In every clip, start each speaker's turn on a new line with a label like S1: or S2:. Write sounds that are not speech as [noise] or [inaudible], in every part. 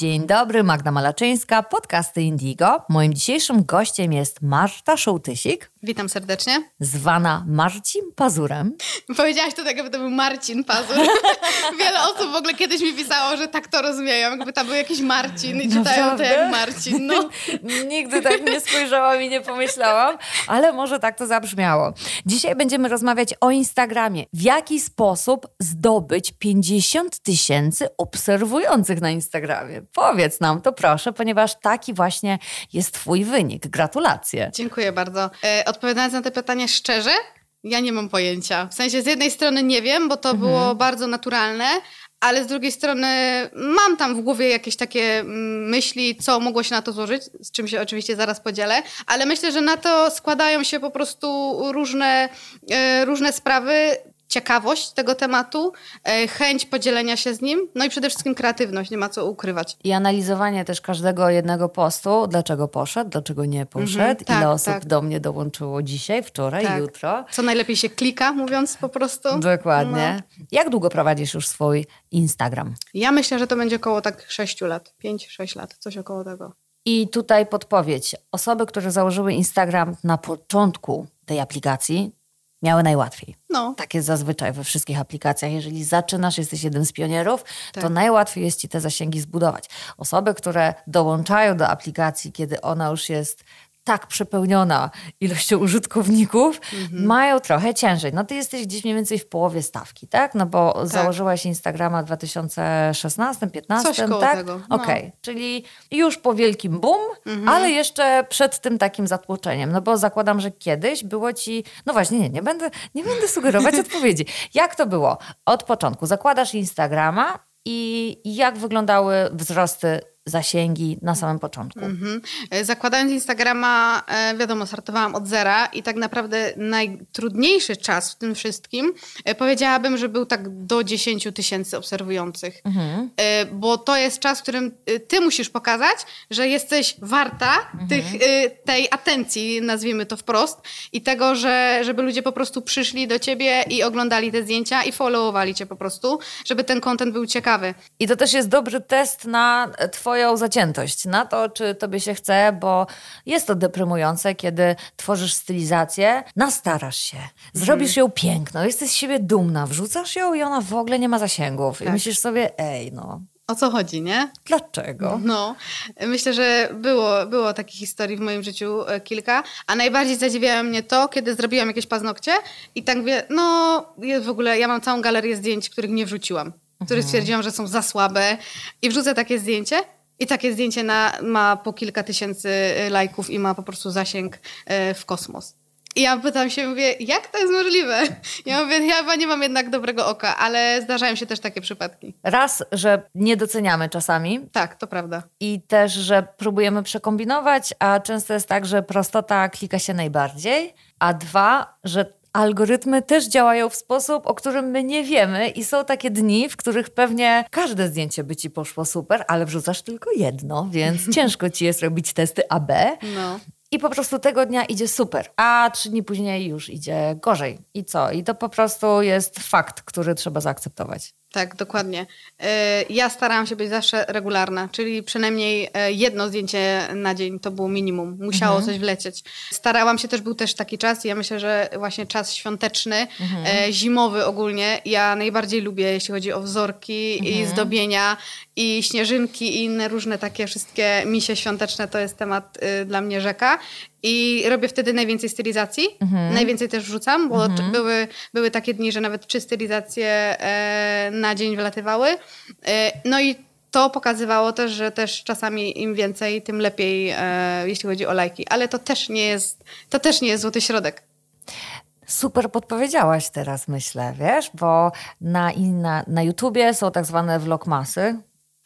S1: Dzień dobry, Magda Malaczyńska, podcasty Indigo. Moim dzisiejszym gościem jest Marta Szołtysik,
S2: Witam serdecznie.
S1: zwana Marcin Pazurem.
S2: Powiedziałaś to tak, jakby to był Marcin Pazur. [laughs] Wiele osób w ogóle kiedyś mi pisało, że tak to rozumieją, jakby tam był jakiś Marcin i czytają to jak Marcin. No. [laughs]
S1: Nigdy tak nie spojrzałam i nie pomyślałam, ale może tak to zabrzmiało. Dzisiaj będziemy rozmawiać o Instagramie. W jaki sposób zdobyć 50 tysięcy obserwujących na Instagramie? Powiedz nam to proszę, ponieważ taki właśnie jest Twój wynik. Gratulacje.
S2: Dziękuję bardzo. E, odpowiadając na te pytania szczerze, ja nie mam pojęcia. W sensie z jednej strony nie wiem, bo to było bardzo naturalne, ale z drugiej strony mam tam w głowie jakieś takie mm, myśli, co mogło się na to złożyć, z czym się oczywiście zaraz podzielę, ale myślę, że na to składają się po prostu różne, e, różne sprawy. Ciekawość tego tematu, e, chęć podzielenia się z nim, no i przede wszystkim kreatywność, nie ma co ukrywać.
S1: I analizowanie też każdego jednego postu, dlaczego poszedł, dlaczego nie poszedł,
S2: Mhm, tak,
S1: ile osób
S2: tak.
S1: do mnie dołączyło dzisiaj, wczoraj,
S2: Tak.
S1: jutro.
S2: Co najlepiej się klika, mówiąc po prostu.
S1: Dokładnie. Jak długo prowadzisz już swój Instagram?
S2: Ja myślę, że to będzie około tak 6 lat, 5-6 lat, coś około tego.
S1: I tutaj podpowiedź. Osoby, które założyły Instagram na początku tej aplikacji, miały najłatwiej.
S2: No,
S1: Tak jest zazwyczaj we wszystkich aplikacjach. Jeżeli zaczynasz, jesteś jednym z pionierów, to
S2: Tak.
S1: najłatwiej jest ci te zasięgi zbudować. Osoby, które dołączają do aplikacji, kiedy ona już jest tak przepełniona ilością użytkowników,
S2: Mhm.
S1: mają trochę ciężej. No ty jesteś gdzieś mniej więcej w połowie stawki, tak? No bo założyłaś Instagrama w 2016-15,
S2: Coś koło
S1: tak?
S2: tego, no.
S1: Okej, czyli już po wielkim boom,
S2: Mhm.
S1: ale jeszcze przed tym takim zatłoczeniem. No bo zakładam, że kiedyś było ci... No właśnie, nie, nie będę, nie będę [laughs] sugerować odpowiedzi. Jak to było? Od początku zakładasz Instagrama i jak wyglądały wzrosty zasięgi na samym początku?
S2: Mhm. E, Zakładając Instagrama, e, wiadomo, startowałam od zera i tak naprawdę najtrudniejszy czas w tym wszystkim e, powiedziałabym, że był tak do 10 tysięcy obserwujących.
S1: Mhm.
S2: Bo to jest czas, w którym ty musisz pokazać, że jesteś warta tych, e, tej atencji, nazwijmy to wprost, i tego, że, żeby ludzie po prostu przyszli do ciebie i oglądali te zdjęcia i followowali cię po prostu, żeby ten content był ciekawy.
S1: I to też jest dobry test na Twoją zaciętość, na to, czy Tobie się chce, bo jest to deprymujące, kiedy tworzysz stylizację, nastarasz się, zrobisz ją piękną, jesteś z siebie dumna, wrzucasz ją i ona w ogóle nie ma zasięgów. I
S2: Tak.
S1: myślisz sobie, ej, no,
S2: O co chodzi, nie?
S1: dlaczego?
S2: No, myślę, że było, było takich historii w moim życiu e, kilka, a najbardziej zadziwiało mnie to, kiedy zrobiłam jakieś paznokcie i tak mówię, no jest w ogóle, ja mam całą galerię zdjęć, których nie wrzuciłam, które stwierdziłam, że są za słabe i wrzucę takie zdjęcie i takie zdjęcie na, ma po kilka tysięcy e, lajków i ma po prostu zasięg e, w kosmos. I ja pytam się, mówię, jak to jest możliwe? [laughs] Ja mówię, ja chyba nie mam jednak dobrego oka, ale zdarzają się też takie przypadki.
S1: Raz, że nie doceniamy czasami
S2: Tak, to prawda.
S1: i też, że próbujemy przekombinować, a często jest tak, że prostota klika się najbardziej, a dwa, że algorytmy też działają w sposób, o którym my nie wiemy i są takie dni, w których pewnie każde zdjęcie by ci poszło super, ale wrzucasz tylko jedno, więc [laughs] ciężko ci jest robić testy AB.
S2: No.
S1: I po prostu tego dnia idzie super, a trzy dni później już idzie gorzej. I co? I to po prostu jest fakt, który trzeba zaakceptować.
S2: Tak, dokładnie. E, Ja starałam się być zawsze regularna, czyli przynajmniej e, jedno zdjęcie na dzień to było minimum. Musiało coś wlecieć. Starałam się też, był też taki czas, ja myślę, że właśnie czas świąteczny, e, zimowy ogólnie, ja najbardziej lubię, jeśli chodzi o wzorki i zdobienia i śnieżynki i inne różne takie wszystkie misie świąteczne, to jest temat y, dla mnie rzeka. I robię wtedy najwięcej stylizacji. Najwięcej też wrzucam, bo t- były, były takie dni, że nawet trzy stylizacje e, na dzień wylatywały. E, no i to pokazywało też, że też czasami im więcej, tym lepiej, e, jeśli chodzi o lajki. Ale to też nie jest, to też nie jest złoty środek.
S1: Super podpowiedziałaś teraz, myślę, wiesz, bo na, na, na YouTubie są tak zwane vlogmasy,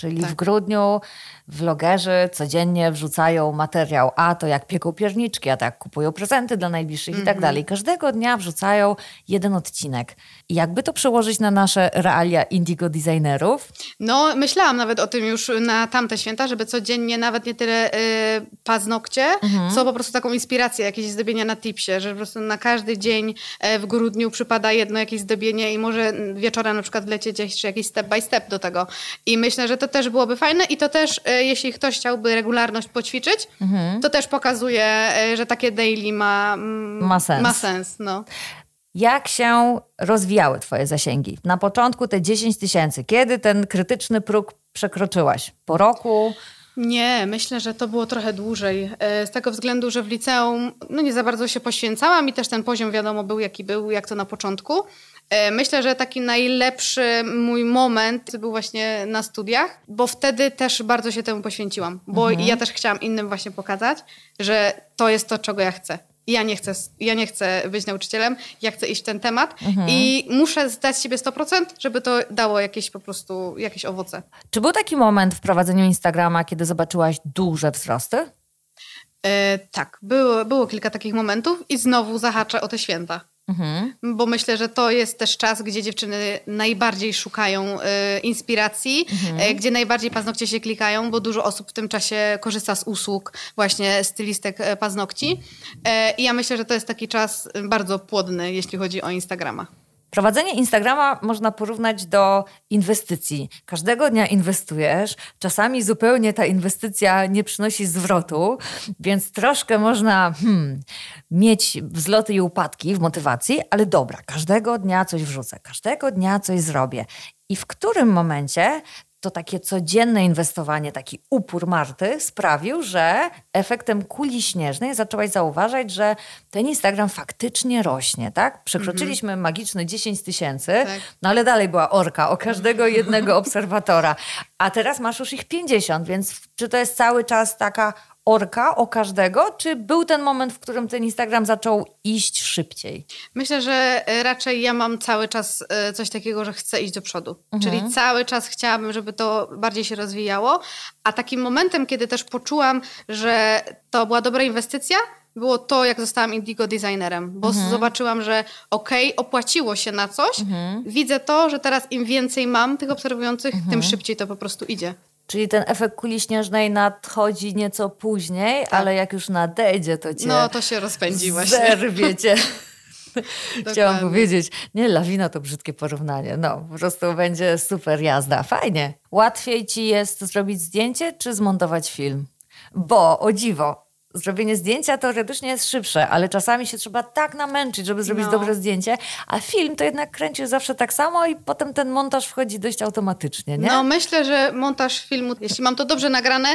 S1: Czyli
S2: Tak.
S1: w grudniu vlogerzy codziennie wrzucają materiał, a to jak pieką pierniczki, a to jak kupują prezenty dla najbliższych i
S2: Mhm.
S1: tak dalej. Każdego dnia wrzucają jeden odcinek. I jakby to przełożyć na nasze realia indigo designerów?
S2: No, myślałam nawet o tym już na tamte święta, żeby codziennie nawet nie tyle y, paznokcie, co po prostu taką inspirację, jakieś zdobienia na tipsie, że po prostu na każdy dzień e, w grudniu przypada jedno jakieś zdobienie i może wieczorem na przykład wlecieć jeszcze jakiś step by step do tego. I myślę, że to też byłoby fajne i to też, e, jeśli ktoś chciałby regularność poćwiczyć, to też pokazuje, e, że takie daily ma, mm,
S1: Ma sens.
S2: Ma sens, no.
S1: Jak się rozwijały Twoje zasięgi? Na początku te 10 tysięcy. Kiedy ten krytyczny próg przekroczyłaś? Po roku?
S2: Nie, myślę, że to było trochę dłużej. e, Z tego względu, że w liceum no nie za bardzo się poświęcałam i też ten poziom wiadomo był jaki był, jak to na początku. E, Myślę, że taki najlepszy mój moment był właśnie na studiach, bo wtedy też bardzo się temu poświęciłam, bo ja też chciałam innym właśnie pokazać, że to jest to, czego ja chcę. Ja nie chcę, ja nie chcę być nauczycielem, ja chcę iść w ten temat i muszę zdać siebie 100%, żeby to dało jakieś po prostu jakieś owoce.
S1: Czy był taki moment w prowadzeniu Instagrama, kiedy zobaczyłaś duże wzrosty?
S2: E, tak, było, było kilka takich momentów i znowu zahaczę o te święta.
S1: Mhm.
S2: Bo myślę, że to jest też czas, gdzie dziewczyny najbardziej szukają e, inspiracji, e, gdzie najbardziej paznokcie się klikają, bo dużo osób w tym czasie korzysta z usług właśnie stylistek e, paznokci. E, I ja myślę, że to jest taki czas e, bardzo płodny, jeśli chodzi o Instagrama.
S1: Prowadzenie Instagrama można porównać do inwestycji. Każdego dnia inwestujesz, czasami zupełnie ta inwestycja nie przynosi zwrotu, więc troszkę można hmm, mieć wzloty i upadki w motywacji, ale dobra, każdego dnia coś wrzucę, każdego dnia coś zrobię. I w którym momencie to takie codzienne inwestowanie, taki upór Marty sprawił, że efektem kuli śnieżnej zaczęłaś zauważać, że ten Instagram faktycznie rośnie, tak? Przekroczyliśmy magiczne 10 tysięcy,
S2: Tak.
S1: no ale dalej była orka o każdego jednego [laughs] obserwatora, a teraz masz już ich 50, więc czy to jest cały czas taka orka o każdego, czy był ten moment, w którym ten Instagram zaczął iść szybciej?
S2: Myślę, że e, raczej ja mam cały czas e, coś takiego, że chcę iść do przodu. Czyli cały czas chciałabym, żeby to bardziej się rozwijało. A takim momentem, kiedy też poczułam, że to była dobra inwestycja, było to, jak zostałam Indigo designerem, bo zobaczyłam, że okej, opłaciło się na coś. Widzę to, że teraz im więcej mam tych obserwujących, tym szybciej to po prostu idzie.
S1: Czyli ten efekt kuli śnieżnej nadchodzi nieco później, ale jak już nadejdzie, to cię
S2: Tak. No to się rozpędzi właśnie.
S1: zerwie cię. [laughs] [laughs] Chciałam powiedzieć, nie, lawina to brzydkie porównanie. No, po prostu będzie super jazda. Fajnie. Łatwiej ci jest zrobić zdjęcie, czy zmontować film? Bo, o dziwo, zrobienie zdjęcia teoretycznie jest szybsze, ale czasami się trzeba tak namęczyć, żeby zrobić
S2: No.
S1: dobre zdjęcie, a film to jednak kręcisz zawsze tak samo i potem ten montaż wchodzi dość automatycznie, nie?
S2: No myślę, że montaż filmu, jeśli mam to dobrze nagrane,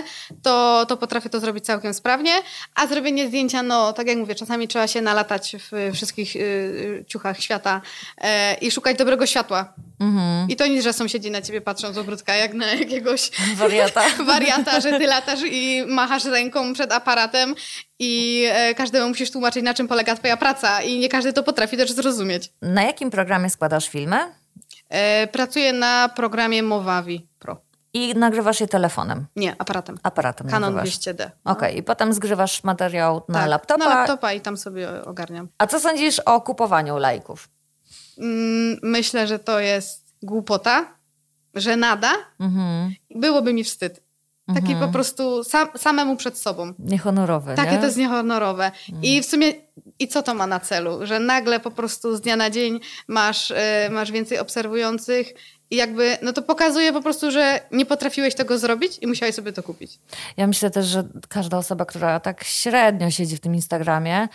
S2: to, to potrafię to zrobić całkiem sprawnie, a zrobienie zdjęcia, no tak jak mówię, czasami trzeba się nalatać w wszystkich y, y, ciuchach świata e, i szukać dobrego światła. I to nic, że sąsiedzi na ciebie patrzą z ogródka jak na jakiegoś
S1: Wariata. [laughs]
S2: wariata, że ty latasz i machasz ręką przed aparatem i e, każdemu musisz tłumaczyć, na czym polega twoja praca i nie każdy to potrafi też zrozumieć.
S1: Na jakim programie składasz filmy?
S2: E, pracuję na programie Movavi Pro.
S1: I nagrywasz je telefonem,
S2: Nie, aparatem.
S1: aparatem
S2: Canon
S1: nagrywasz.
S2: 200D.
S1: Okej, i potem zgrywasz materiał na
S2: Tak,
S1: laptopa.
S2: Na laptopa i tam sobie ogarniam.
S1: A co sądzisz o kupowaniu lajków?
S2: Mm, Myślę, że to jest głupota, że nada.
S1: Mhm.
S2: Byłoby mi wstyd. Taki po prostu sam, samemu przed sobą.
S1: Niehonorowe,
S2: Takie
S1: nie?
S2: to jest niehonorowe. I w sumie, i co to ma na celu? Że nagle po prostu z dnia na dzień masz, e, masz więcej obserwujących i jakby, no to pokazuje po prostu, że nie potrafiłeś tego zrobić i musiałeś sobie to kupić.
S1: Ja myślę też, że każda osoba, która tak średnio siedzi w tym Instagramie,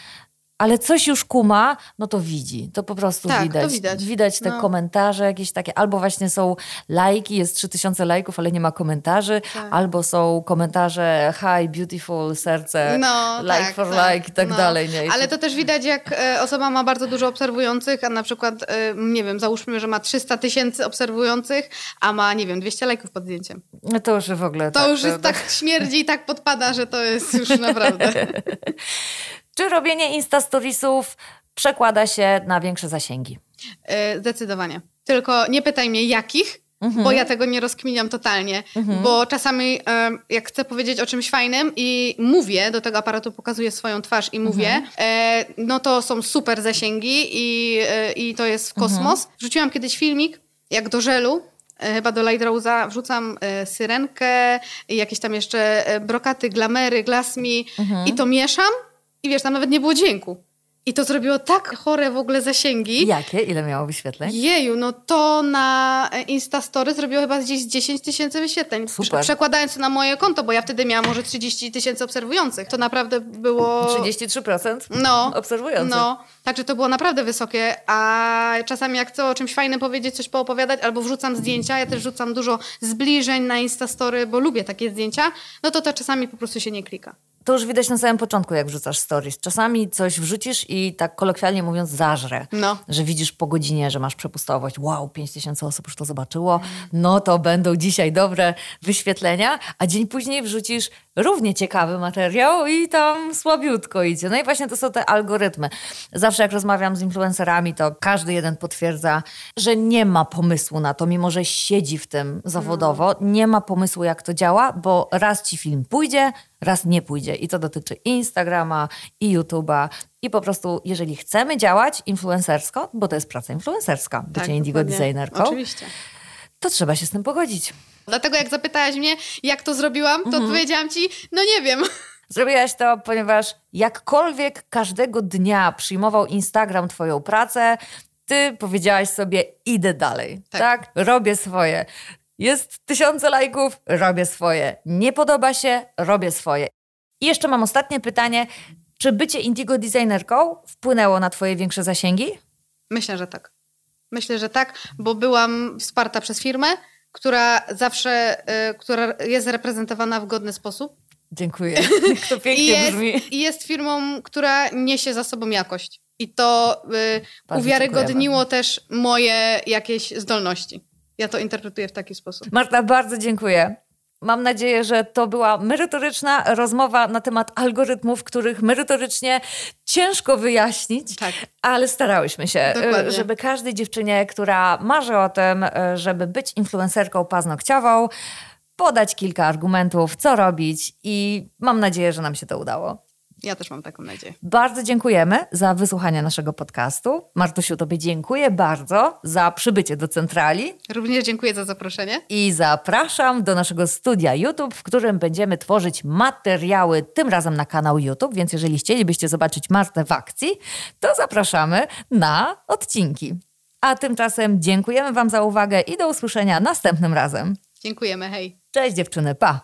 S1: ale coś już kuma, no to widzi. To po prostu
S2: Tak, to
S1: widać.
S2: widać.
S1: Widać te
S2: No.
S1: komentarze jakieś takie, albo właśnie są lajki, jest 3000 lajków, ale nie ma komentarzy,
S2: Tak.
S1: albo są komentarze hi, beautiful, serce,
S2: No,
S1: like
S2: tak,
S1: for
S2: tak,
S1: like i tak
S2: no.
S1: dalej. Nie?
S2: Ale to też widać, jak e, osoba ma bardzo dużo obserwujących, a na przykład, e, nie wiem, załóżmy, że ma 300 tysięcy obserwujących, a ma, nie wiem, 200 lajków pod zdjęciem.
S1: No to już w ogóle
S2: To
S1: tak,
S2: już jest tak śmierdzi i tak podpada, że to jest już [laughs] naprawdę. [laughs]
S1: Czy robienie Insta Storiesów przekłada się na większe zasięgi?
S2: E, Zdecydowanie. Tylko nie pytaj mnie jakich, bo ja tego nie rozkminiam totalnie. Bo czasami, jak chcę powiedzieć o czymś fajnym i mówię, do tego aparatu pokazuję swoją twarz i mówię, e, no to są super zasięgi i, e, i to jest w kosmos. Wrzuciłam kiedyś filmik, jak do żelu, chyba do Light Rose'a, wrzucam syrenkę, jakieś tam jeszcze brokaty, glamery, glasmi i to mieszam i wiesz, tam nawet nie było dźwięku. I to zrobiło tak chore w ogóle zasięgi.
S1: Jakie? Ile miało wyświetleń?
S2: Jeju, no to na Instastory zrobiło chyba gdzieś 10 tysięcy wyświetleń.
S1: Super.
S2: Prze- Przekładając to na moje konto, bo ja wtedy miałam może 30 tysięcy obserwujących. To naprawdę było...
S1: 33%
S2: No,
S1: obserwujących.
S2: no, także to było naprawdę wysokie, a czasami jak chcę o czymś fajnym powiedzieć, coś poopowiadać, albo wrzucam zdjęcia, ja też wrzucam dużo zbliżeń na Instastory, bo lubię takie zdjęcia, no to to czasami po prostu się nie klika.
S1: To już widać na samym początku, jak wrzucasz stories. Czasami coś wrzucisz i tak kolokwialnie mówiąc zażre.
S2: No.
S1: Że widzisz po godzinie, że masz przepustowość. Wow, 5 tysięcy osób już to zobaczyło. No to będą dzisiaj dobre wyświetlenia. A dzień później wrzucisz równie ciekawy materiał i tam słabiutko idzie. No i właśnie to są te algorytmy. Zawsze jak rozmawiam z influencerami, to każdy jeden potwierdza, że nie ma pomysłu na to, mimo że siedzi w tym zawodowo, nie ma pomysłu jak to działa, bo raz ci film pójdzie, raz nie pójdzie. I to dotyczy i Instagrama, i YouTube'a. I po prostu, jeżeli chcemy działać influencersko, bo to jest praca influencerska, bycie indigo
S2: Tak, dokładnie.
S1: designerką,
S2: Oczywiście.
S1: to trzeba się z tym pogodzić.
S2: Dlatego jak zapytałaś mnie, jak to zrobiłam, to
S1: Mhm.
S2: odpowiedziałam ci, no nie wiem.
S1: Zrobiłaś to, ponieważ jakkolwiek każdego dnia przyjmował Instagram twoją pracę, ty powiedziałaś sobie, idę dalej. Tak.
S2: Tak.
S1: Robię swoje. Jest tysiące lajków, robię swoje. Nie podoba się, robię swoje. I jeszcze mam ostatnie pytanie. Czy bycie indigo designerką wpłynęło na twoje większe zasięgi?
S2: Myślę, że tak. Myślę, że tak, bo byłam wsparta przez firmę, która zawsze, y, która jest reprezentowana w godny sposób.
S1: Dziękuję. [laughs] To
S2: I
S1: pięknie
S2: jest,
S1: brzmi.
S2: I jest firmą, która niesie za sobą jakość. I to y, uwiarygodniło też moje jakieś zdolności. Ja to interpretuję w taki sposób.
S1: Marta, bardzo dziękuję. Mam nadzieję, że to była merytoryczna rozmowa na temat algorytmów, których merytorycznie ciężko wyjaśnić,
S2: Tak.
S1: ale starałyśmy się,
S2: Dokładnie.
S1: e, żeby każdej dziewczynie, która marzy o tym, e, żeby być influencerką paznokciową, podać kilka argumentów, co robić i mam nadzieję, że nam się to udało.
S2: Ja też mam taką nadzieję.
S1: Bardzo dziękujemy za wysłuchanie naszego podcastu. Martusiu, Tobie dziękuję bardzo za przybycie do centrali.
S2: Również dziękuję za zaproszenie.
S1: I zapraszam do naszego studia YouTube, w którym będziemy tworzyć materiały, tym razem na kanał YouTube, więc jeżeli chcielibyście zobaczyć Martę w akcji, to zapraszamy na odcinki. A tymczasem dziękujemy Wam za uwagę i do usłyszenia następnym razem.
S2: Dziękujemy, hej.
S1: Cześć dziewczyny, pa!